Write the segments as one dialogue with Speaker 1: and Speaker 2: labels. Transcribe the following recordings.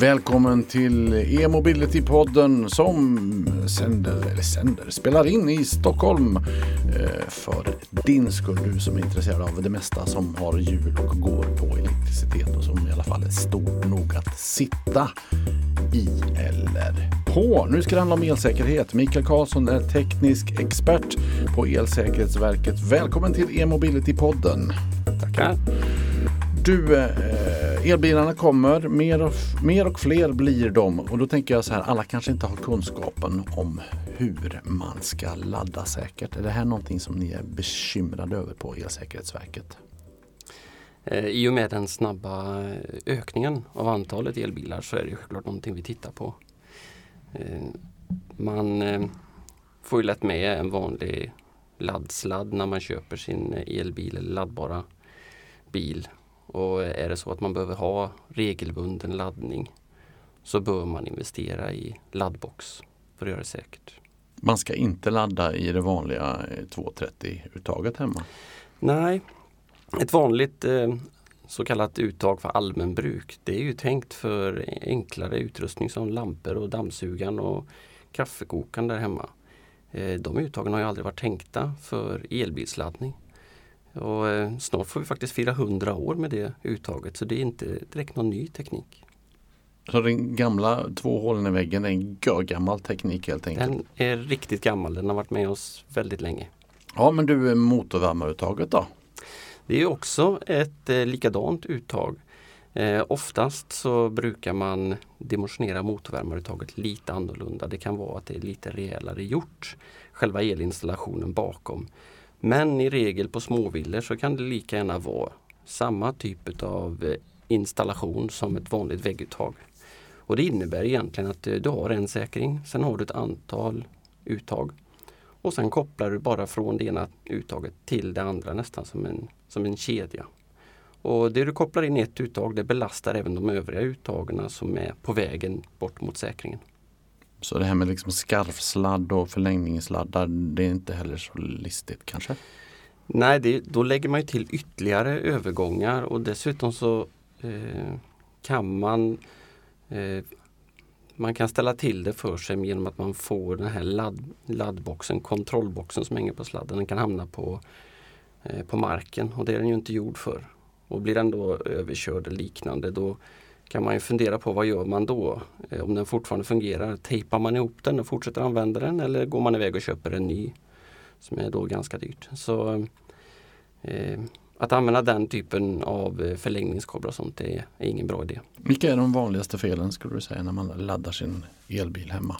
Speaker 1: Välkommen till e-mobility-podden som sänder, eller sänder, spelar in i Stockholm. Eh, för din skull, du som är intresserad av det mesta som har hjul och går på elektricitet och som i alla fall är stor nog att sitta i eller på. Nu ska det handla om elsäkerhet. Mikael Karlsson är teknisk expert på Elsäkerhetsverket. Välkommen till e-mobility-podden.
Speaker 2: Tackar.
Speaker 1: Du, eh, elbilarna kommer, mer och, mer och fler blir de och då tänker jag så här, alla kanske inte har kunskapen om hur man ska ladda säkert. Är det här någonting som ni är bekymrade över på Elsäkerhetsverket?
Speaker 2: Eh, I och med den snabba eh, ökningen av antalet elbilar så är det självklart någonting vi tittar på. Eh, man får ju lätt med en vanlig laddsladd när man köper sin elbil eller laddbara bil och är det så att man behöver ha regelbunden laddning så bör man investera i laddbox för att göra det säkert.
Speaker 1: Man ska inte ladda i det vanliga 230-uttaget hemma?
Speaker 2: Nej, ett vanligt eh, så kallat uttag för allmänbruk det är ju tänkt för enklare utrustning som lampor och dammsugaren och kaffekokaren där hemma. Eh, de uttagen har ju aldrig varit tänkta för elbilsladdning. Och eh, snart får vi faktiskt fira 100 år med det uttaget så det är inte direkt någon ny teknik.
Speaker 1: Så den gamla två hålen i väggen är en gammal teknik helt enkelt?
Speaker 2: Den är riktigt gammal, den har varit med oss väldigt länge.
Speaker 1: Ja men du, motorvärmaruttaget då?
Speaker 2: Det är också ett eh, likadant uttag. Eh, oftast så brukar man dimensionera motorvärmaruttaget lite annorlunda. Det kan vara att det är lite rejälare gjort, själva elinstallationen bakom. Men i regel på småvillor så kan det lika gärna vara samma typ av eh, installation som ett vanligt vägguttag. Och det innebär egentligen att eh, du har en säkring, sen har du ett antal uttag. Och sen kopplar du bara från det ena uttaget till det andra nästan som en, som en kedja. Och det du kopplar in i ett uttag det belastar även de övriga uttagen som är på vägen bort mot säkringen.
Speaker 1: Så det här med liksom skarvsladd och förlängningssladdar det är inte heller så listigt kanske?
Speaker 2: Nej, det, då lägger man till ytterligare övergångar och dessutom så eh, kan man eh, man kan ställa till det för sig genom att man får den här ladd, laddboxen, kontrollboxen som hänger på sladden. Den kan hamna på, eh, på marken och det är den ju inte gjord för. Och blir den då överkörd eller liknande då kan man ju fundera på vad gör man då? Eh, om den fortfarande fungerar, tejpar man ihop den och fortsätter använda den eller går man iväg och köper en ny? Som är då ganska dyrt. Så eh, Att använda den typen av eh, förlängningskablar och sånt är, är ingen bra idé.
Speaker 1: Vilka är de vanligaste felen skulle du säga när man laddar sin elbil hemma?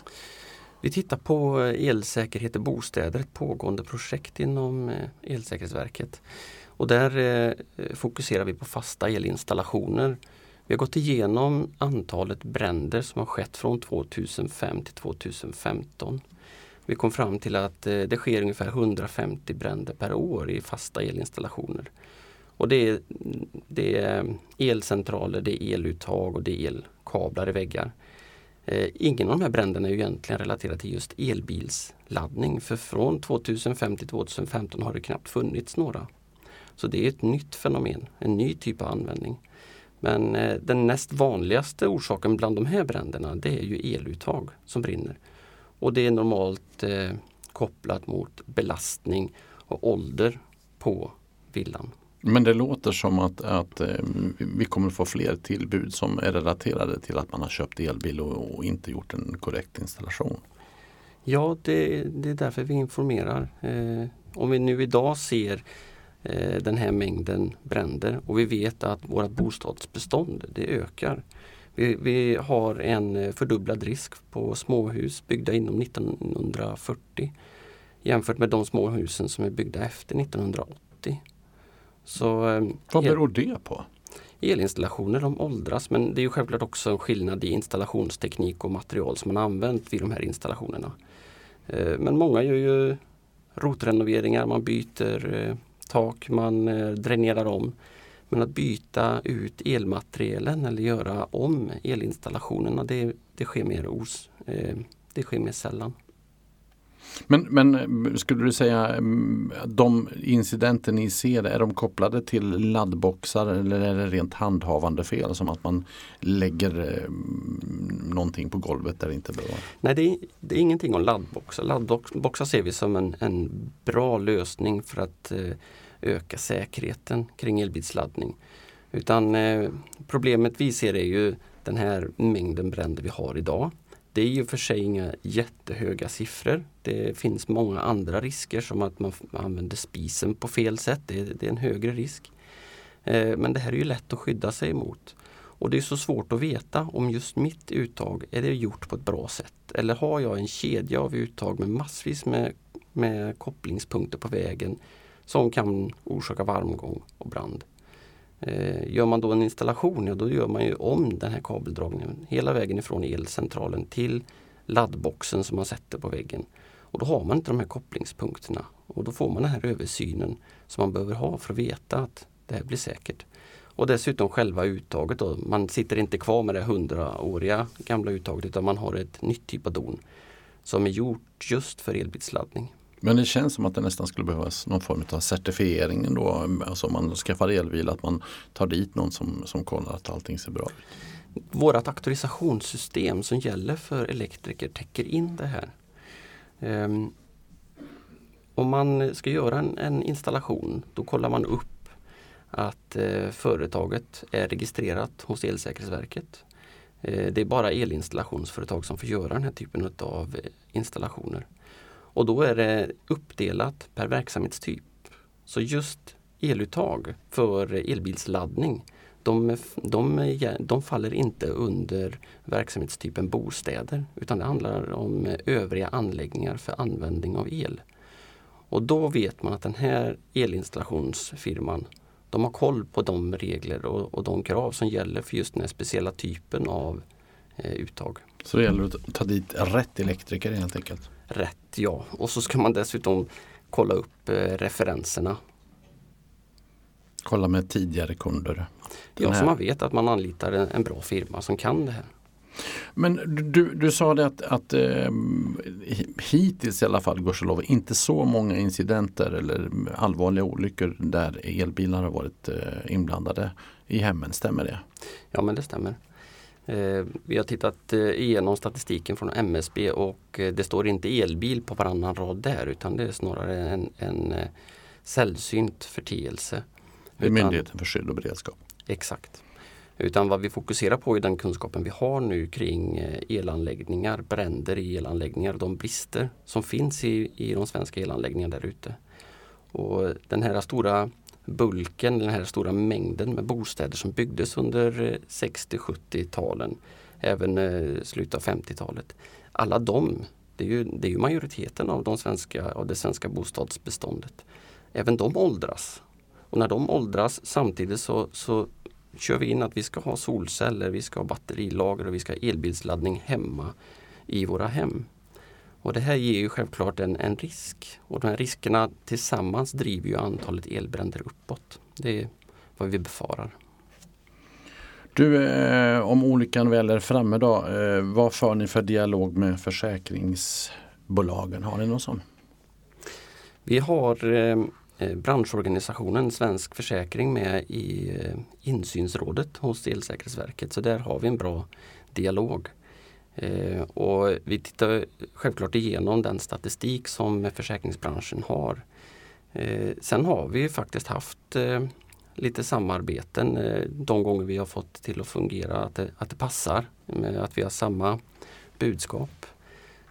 Speaker 2: Vi tittar på eh, elsäkerhet i bostäder, ett pågående projekt inom Elsäkerhetsverket. Och där fokuserar vi på fasta elinstallationer vi har gått igenom antalet bränder som har skett från 2005 till 2015. Vi kom fram till att eh, det sker ungefär 150 bränder per år i fasta elinstallationer. Och det är, det är elcentraler, det är eluttag och det är elkablar i väggar. Eh, ingen av de här bränderna är egentligen relaterad till just elbilsladdning för från 2005 till 2015 har det knappt funnits några. Så det är ett nytt fenomen, en ny typ av användning. Men eh, den näst vanligaste orsaken bland de här bränderna det är ju eluttag som brinner. Och det är normalt eh, kopplat mot belastning och ålder på villan.
Speaker 1: Men det låter som att, att eh, vi kommer få fler tillbud som är relaterade till att man har köpt elbil och, och inte gjort en korrekt installation.
Speaker 2: Ja, det, det är därför vi informerar. Eh, om vi nu idag ser den här mängden bränder och vi vet att vårt bostadsbestånd det ökar. Vi, vi, har en eh, fördubblad risk på småhus byggda inom 1940 jämfört med de småhusen som är byggda efter 1980. Så,
Speaker 1: eh, Vad beror det på?
Speaker 2: Elinstallationer de åldras men det är ju självklart också en skillnad i installationsteknik och material som man använt vid de här installationerna. Men många gör ju rotrenoveringar, man byter tak, man eh, dränerar om. Men att byta ut elmaterialen eller göra om elinstallationerna det, det, sker, mer os, eh, det sker mer sällan.
Speaker 1: Men, men skulle du säga mm, de incidenter ni ser, är de kopplade till laddboxar eller är det rent handhavande fel som att man lägger eh, mm, någonting på golvet där det inte bör vara?
Speaker 2: Nej, det är, det är ingenting om laddboxar. Laddboxar ser vi som en, en bra lösning för att eh, öka säkerheten kring elbilsladdning. Utan eh, problemet vi ser är ju den här mängden bränder vi har idag. Det är ju för sig inga jättehöga siffror. Det finns många andra risker som att man använder spisen på fel sätt. Det är, det är en högre risk. Eh, men det här är ju lätt att skydda sig emot. Och det är så svårt att veta om just mitt uttag är det gjort på ett bra sätt. Eller har jag en kedja av uttag med massvis med, med kopplingspunkter på vägen som kan orsaka varmgång och brand. Eh, gör man då en installation, ja då gör man ju om den här kabeldragningen hela vägen ifrån elcentralen till laddboxen som man sätter på väggen. Och då har man inte de här kopplingspunkterna och då får man den här översynen som man behöver ha för att veta att det här blir säkert. Och dessutom själva uttaget då. Man sitter inte kvar med det hundraåriga gamla uttaget utan man har ett nytt typ av don som är gjort just för elbilsladdning.
Speaker 1: Men det känns som att det nästan skulle behövas någon form av certifiering då. Alltså om man skaffar elbil att man tar dit någon som, som kollar att allting ser bra ut.
Speaker 2: Vårat auktorisationssystem som gäller för elektriker täcker in det här. Um, om man ska göra en, en, installation då kollar man upp att eh, företaget är registrerat hos Elsäkerhetsverket. Eh, det är bara elinstallationsföretag som får göra den här typen av eh, installationer. Och då är det uppdelat per verksamhetstyp. Så just eluttag för elbilsladdning de, de, de faller inte under verksamhetstypen bostäder utan det handlar om övriga anläggningar för användning av el. Och då vet man att den här elinstallationsfirman de har koll på de regler och, och de krav som gäller för just den här speciella typen av eh, uttag.
Speaker 1: Så det gäller att ta dit rätt elektriker helt enkelt?
Speaker 2: Rätt, ja. Och så ska man dessutom kolla upp eh, referenserna.
Speaker 1: Kolla med tidigare kunder. Den
Speaker 2: ja, här. så man vet att man anlitar en, en, bra firma som kan det här.
Speaker 1: Men du, du sa det att, att eh, hittills i alla fall, gudskelov, inte så många incidenter eller allvarliga olyckor där elbilar har varit eh, inblandade i hemmen, stämmer det?
Speaker 2: Ja men det stämmer. Eh, vi har tittat eh, igenom statistiken från MSB och eh, det står inte elbil på varannan rad där utan det är snarare en, en sällsynt förteelse.
Speaker 1: Det är Myndigheten för skydd och beredskap.
Speaker 2: Exakt. Utan vad vi fokuserar på är den kunskapen vi har nu kring elanläggningar, bränder i elanläggningar, de brister som finns i, i de svenska elanläggningarna där ute. Och den här stora bulken, den här stora mängden med bostäder som byggdes under eh, 60-70-talen, även eh, slutet av 50-talet. Alla de, det är, ju, det är ju majoriteten av, de svenska, av det svenska bostadsbeståndet. Även de åldras. Och när de åldras samtidigt så, så kör vi in att vi ska ha solceller, vi ska ha batterilager och vi ska ha elbilsladdning hemma i våra hem. Och det här ger ju självklart en, en risk och de här riskerna tillsammans driver ju antalet elbränder uppåt. Det är vad vi befarar.
Speaker 1: Du, eh, om olyckan väl är framme då, eh, vad för ni för dialog med försäkringsbolagen? Har ni någon sån?
Speaker 2: Vi har eh, eh branschorganisationen Svensk Försäkring med i eh, insynsrådet hos Elsäkerhetsverket så där har vi en bra dialog. Eh, och vi tittar självklart igenom den statistik som försäkringsbranschen har. Eh, sen har vi faktiskt haft eh, lite samarbeten eh, de gånger vi har fått till att fungera, att det, att det passar, att vi har samma budskap.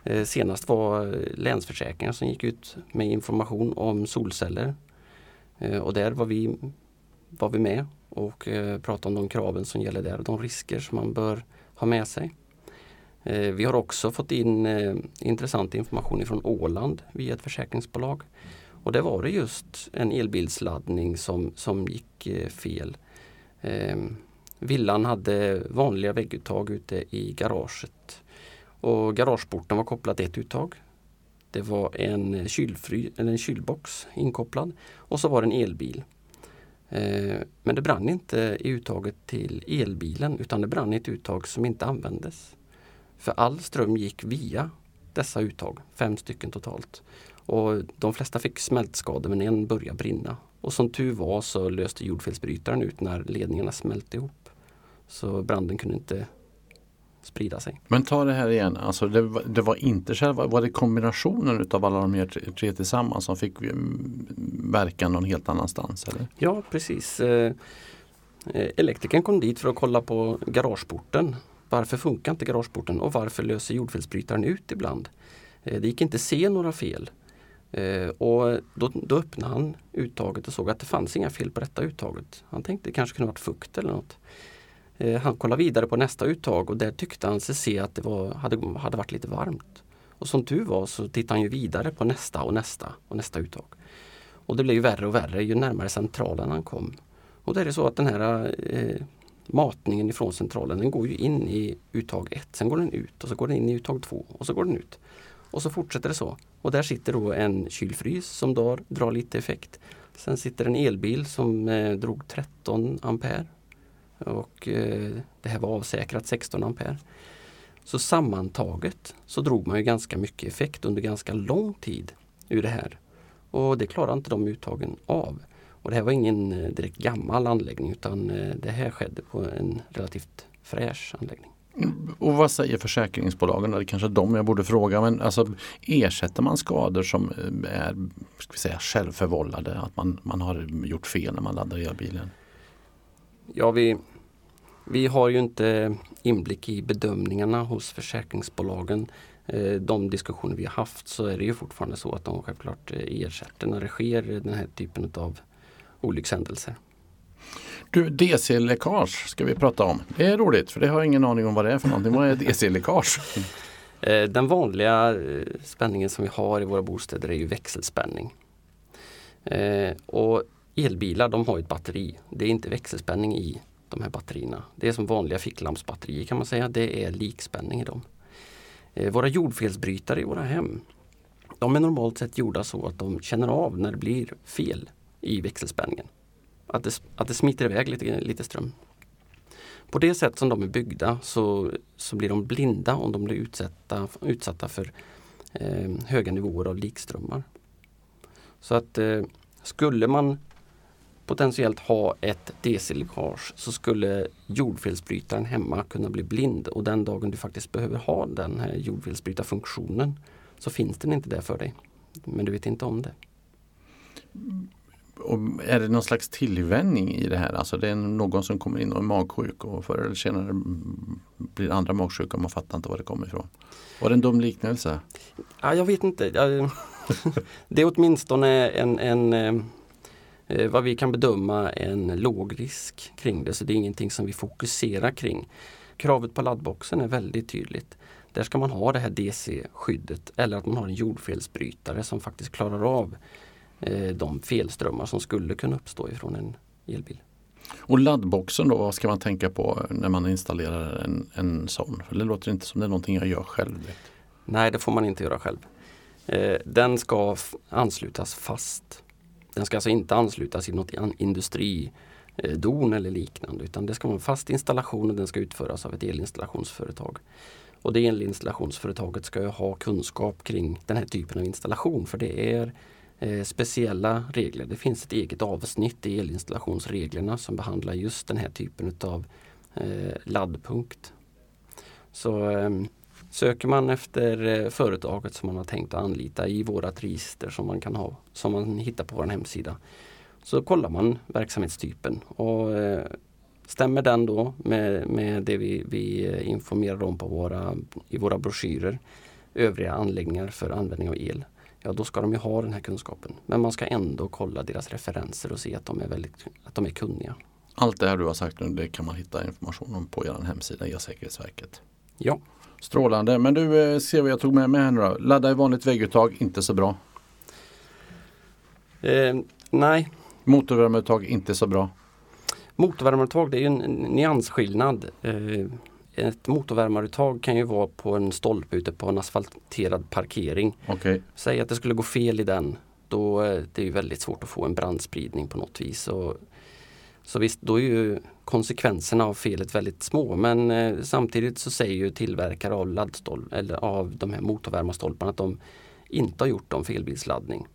Speaker 2: Eh, senast var eh, Länsförsäkringar som gick ut med information om solceller. Eh, och där var vi, var vi med och eh, pratade om de kraven som gäller där, och de risker som man bör ha med sig. Eh, vi har också fått in eh, intressant information från Åland via ett försäkringsbolag. Och det var det just en elbilsladdning som, som gick eh, fel. Ehm, villan hade vanliga vägguttag ute i garaget. Och garageporten var kopplad till ett uttag. Det var en, kylfry, eller en kylbox inkopplad och så var det en elbil. Ehm, men det brann inte i uttaget till elbilen utan det brann i ett uttag som inte användes. För all ström gick via dessa uttag, fem stycken totalt. Och de flesta fick smältskador men en började brinna. Och som tur var så löste jordfelsbrytaren ut när ledningarna smälte ihop. Så branden kunde inte sprida sig.
Speaker 1: Men ta det här igen, alltså det, var, det var inte själva, var det kombinationen utav alla de här tre, tre tillsammans som fick mm, verkan någon helt annanstans? Eller?
Speaker 2: Ja precis. Eh, eh, elektrikern kom dit för att kolla på garageporten. Varför funkar inte garageporten och varför löser jordfelsbrytaren ut ibland? Eh, det gick inte att se några fel. Eh, och då, då öppnade han uttaget och såg att det fanns inga fel på detta uttaget. Han tänkte det kanske kunde varit fukt eller något. Eh, han kollade vidare på nästa uttag och där tyckte han sig se att det var, hade, hade varit lite varmt. Och som tur var så tittade han ju vidare på nästa och nästa och nästa uttag. Och det blev ju värre och värre ju närmare centralen han kom. Och det är det så att den här eh, matningen ifrån centralen den går ju in i uttag 1, sen går den ut och så går den in i uttag 2 och så går den ut. Och så fortsätter det så. Och där sitter då en kylfrys som drar, drar lite effekt. Sen sitter en elbil som eh, drog 13 ampere och eh, det här var avsäkrat 16 ampere. Så sammantaget så drog man ju ganska mycket effekt under ganska lång tid ur det här. Och det klarar inte de uttagen av. Och det här var ingen eh, direkt gammal anläggning utan eh, det här skedde på en relativt fräsch anläggning.
Speaker 1: Och vad säger försäkringsbolagen? Det är kanske de jag borde fråga. Men alltså, ersätter man skador som är ska vi säga, självförvållade? Att man, man har gjort fel när man laddar elbilen?
Speaker 2: Ja, vi, vi har ju inte inblick i bedömningarna hos försäkringsbolagen. Eh, de diskussioner vi har haft så är det ju fortfarande så att de självklart eh, ersätter när det sker den här typen av olyckshändelser.
Speaker 1: Du, DC-läckage ska vi prata om. Det är roligt för det har jag ingen aning om vad det är för någonting. Vad är DC-läckage?
Speaker 2: Eh, den vanliga spänningen som vi har i våra bostäder är ju växelspänning. Och elbilar de har ett batteri. Det är inte växelspänning i de här batterierna. Det är som vanliga ficklampsbatterier kan man säga. Det är likspänning i dem. Eh, våra jordfelsbrytare i våra hem de är normalt sett gjorda så att de känner av när det blir fel i växelspänningen. Att det, att det smiter iväg lite, lite ström. På det sätt som de är byggda så, så blir de blinda om de blir utsatta, utsatta för eh, höga nivåer av likströmmar. Så att eh, skulle man potentiellt ha ett DC-läckage så skulle jordfelsbrytaren hemma kunna bli blind och den dagen du faktiskt behöver ha den här jordfelsbrytarfunktionen så finns den inte där för dig. Men du vet inte om det.
Speaker 1: Och är det någon slags tillvänjning i det här? Alltså det är någon som kommer in och är magsjuk och förr eller senare blir andra magsjuka och man fattar inte var det kommer ifrån. Var det en dum liknelse?
Speaker 2: Ja, jag vet inte. Det är åtminstone en, en eh, eh, vad vi kan bedöma en låg risk kring det. Så det är ingenting som vi fokuserar kring. Kravet på laddboxen är väldigt tydligt. Där ska man ha det här DC-skyddet eller att man har en jordfelsbrytare som faktiskt klarar av de felströmmar som skulle kunna uppstå ifrån en elbil.
Speaker 1: Och laddboxen då, vad ska man tänka på när man installerar en, en sån? För det låter inte som det är någonting jag gör själv.
Speaker 2: Nej, det får man inte göra själv. Eh, den ska anslutas fast den ska alltså inte anslutas i något industridon eller liknande utan det ska vara en fast installation och den ska utföras av ett elinstallationsföretag. Och det elinstallationsföretaget ska ju ha kunskap kring den här typen av installation för det är eh, speciella regler. Det finns ett eget avsnitt i elinstallationsreglerna som behandlar just den här typen av eh, laddpunkt. Så eh, Söker man efter eh, företaget som man har tänkt att anlita i vårat register som man kan ha, som man hittar på vår hemsida, så kollar man verksamhetstypen och eh, stämmer den då med, med det vi, vi eh, informerar om på våra, i våra broschyrer, övriga anläggningar för användning av el, ja då ska de ju ha den här kunskapen. Men man ska ändå kolla deras referenser och se att de är, väldigt, att de är kunniga.
Speaker 1: Allt det här du har sagt nu det kan man hitta information om på er hemsida, E-säkerhetsverket.
Speaker 2: Ja.
Speaker 1: Strålande. Men du, eh, ser vad jag tog med mig här nu då. Ladda i vanligt vägguttag, inte så bra.
Speaker 2: Eh, nej.
Speaker 1: Motorvärmeuttag, inte så bra.
Speaker 2: Motorvärmeuttag det är en nyansskillnad. Eh, ett motorvärmaruttag kan ju vara på en stolpe ute på en asfalterad parkering.
Speaker 1: Okay.
Speaker 2: Säg att det skulle gå fel i den. Då är det väldigt svårt att få en brandspridning på något vis. Och Så visst, då är ju konsekvenserna av felet väldigt små men eh, samtidigt så säger ju tillverkare av laddstol eller av de här motorvärmarstolparna att de inte har gjort om felbilsladdning.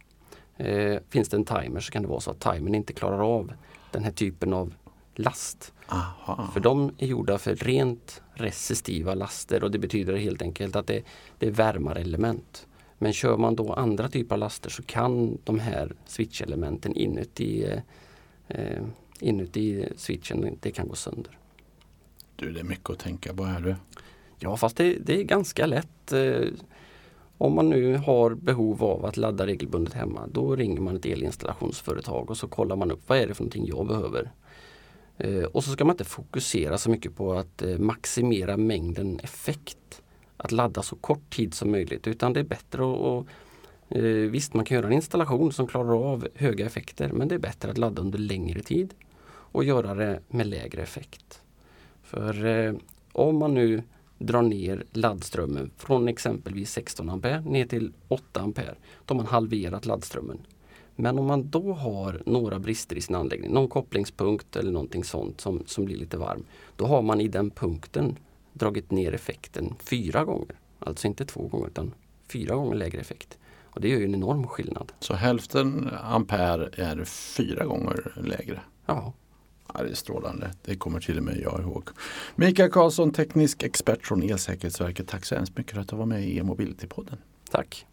Speaker 2: Eh, finns det en timer så kan det vara så att timern inte klarar av den här typen av last.
Speaker 1: Aha.
Speaker 2: För de är gjorda för rent resistiva laster och det betyder helt enkelt att det, det är värmarelement. Men kör man då andra typer av laster så kan de här switchelementen inuti, eh, eh, inuti switchen, det kan gå sönder.
Speaker 1: Du, det är mycket att tänka på här du.
Speaker 2: Ja fast det, det är ganska lätt. Eh, om man nu har behov av att ladda regelbundet hemma då ringer man ett elinstallationsföretag och så kollar man upp vad är det för någonting jag behöver. Eh, och så ska man inte fokusera så mycket på att eh, maximera mängden effekt. Att ladda så kort tid som möjligt utan det är bättre att eh, Visst man kan göra en installation som klarar av höga effekter men det är bättre att ladda under längre tid och göra det med lägre effekt. För om man nu drar ner laddströmmen från exempelvis 16 ampere ner till 8 ampere. Då har man halverat laddströmmen. Men om man då har några brister i sin anläggning, någon kopplingspunkt eller någonting sånt som, som blir lite varm. Då har man i den punkten dragit ner effekten fyra gånger. Alltså inte två gånger utan fyra gånger lägre effekt. Och det gör ju en enorm skillnad.
Speaker 1: Så hälften ampere är fyra gånger lägre.
Speaker 2: Ja,
Speaker 1: Ja, det är strålande. Det kommer till och med jag ihåg. Mikael Karlsson, teknisk expert från Elsäkerhetsverket. Tack så hemskt mycket för att du var med i E-mobility-podden.
Speaker 2: tack.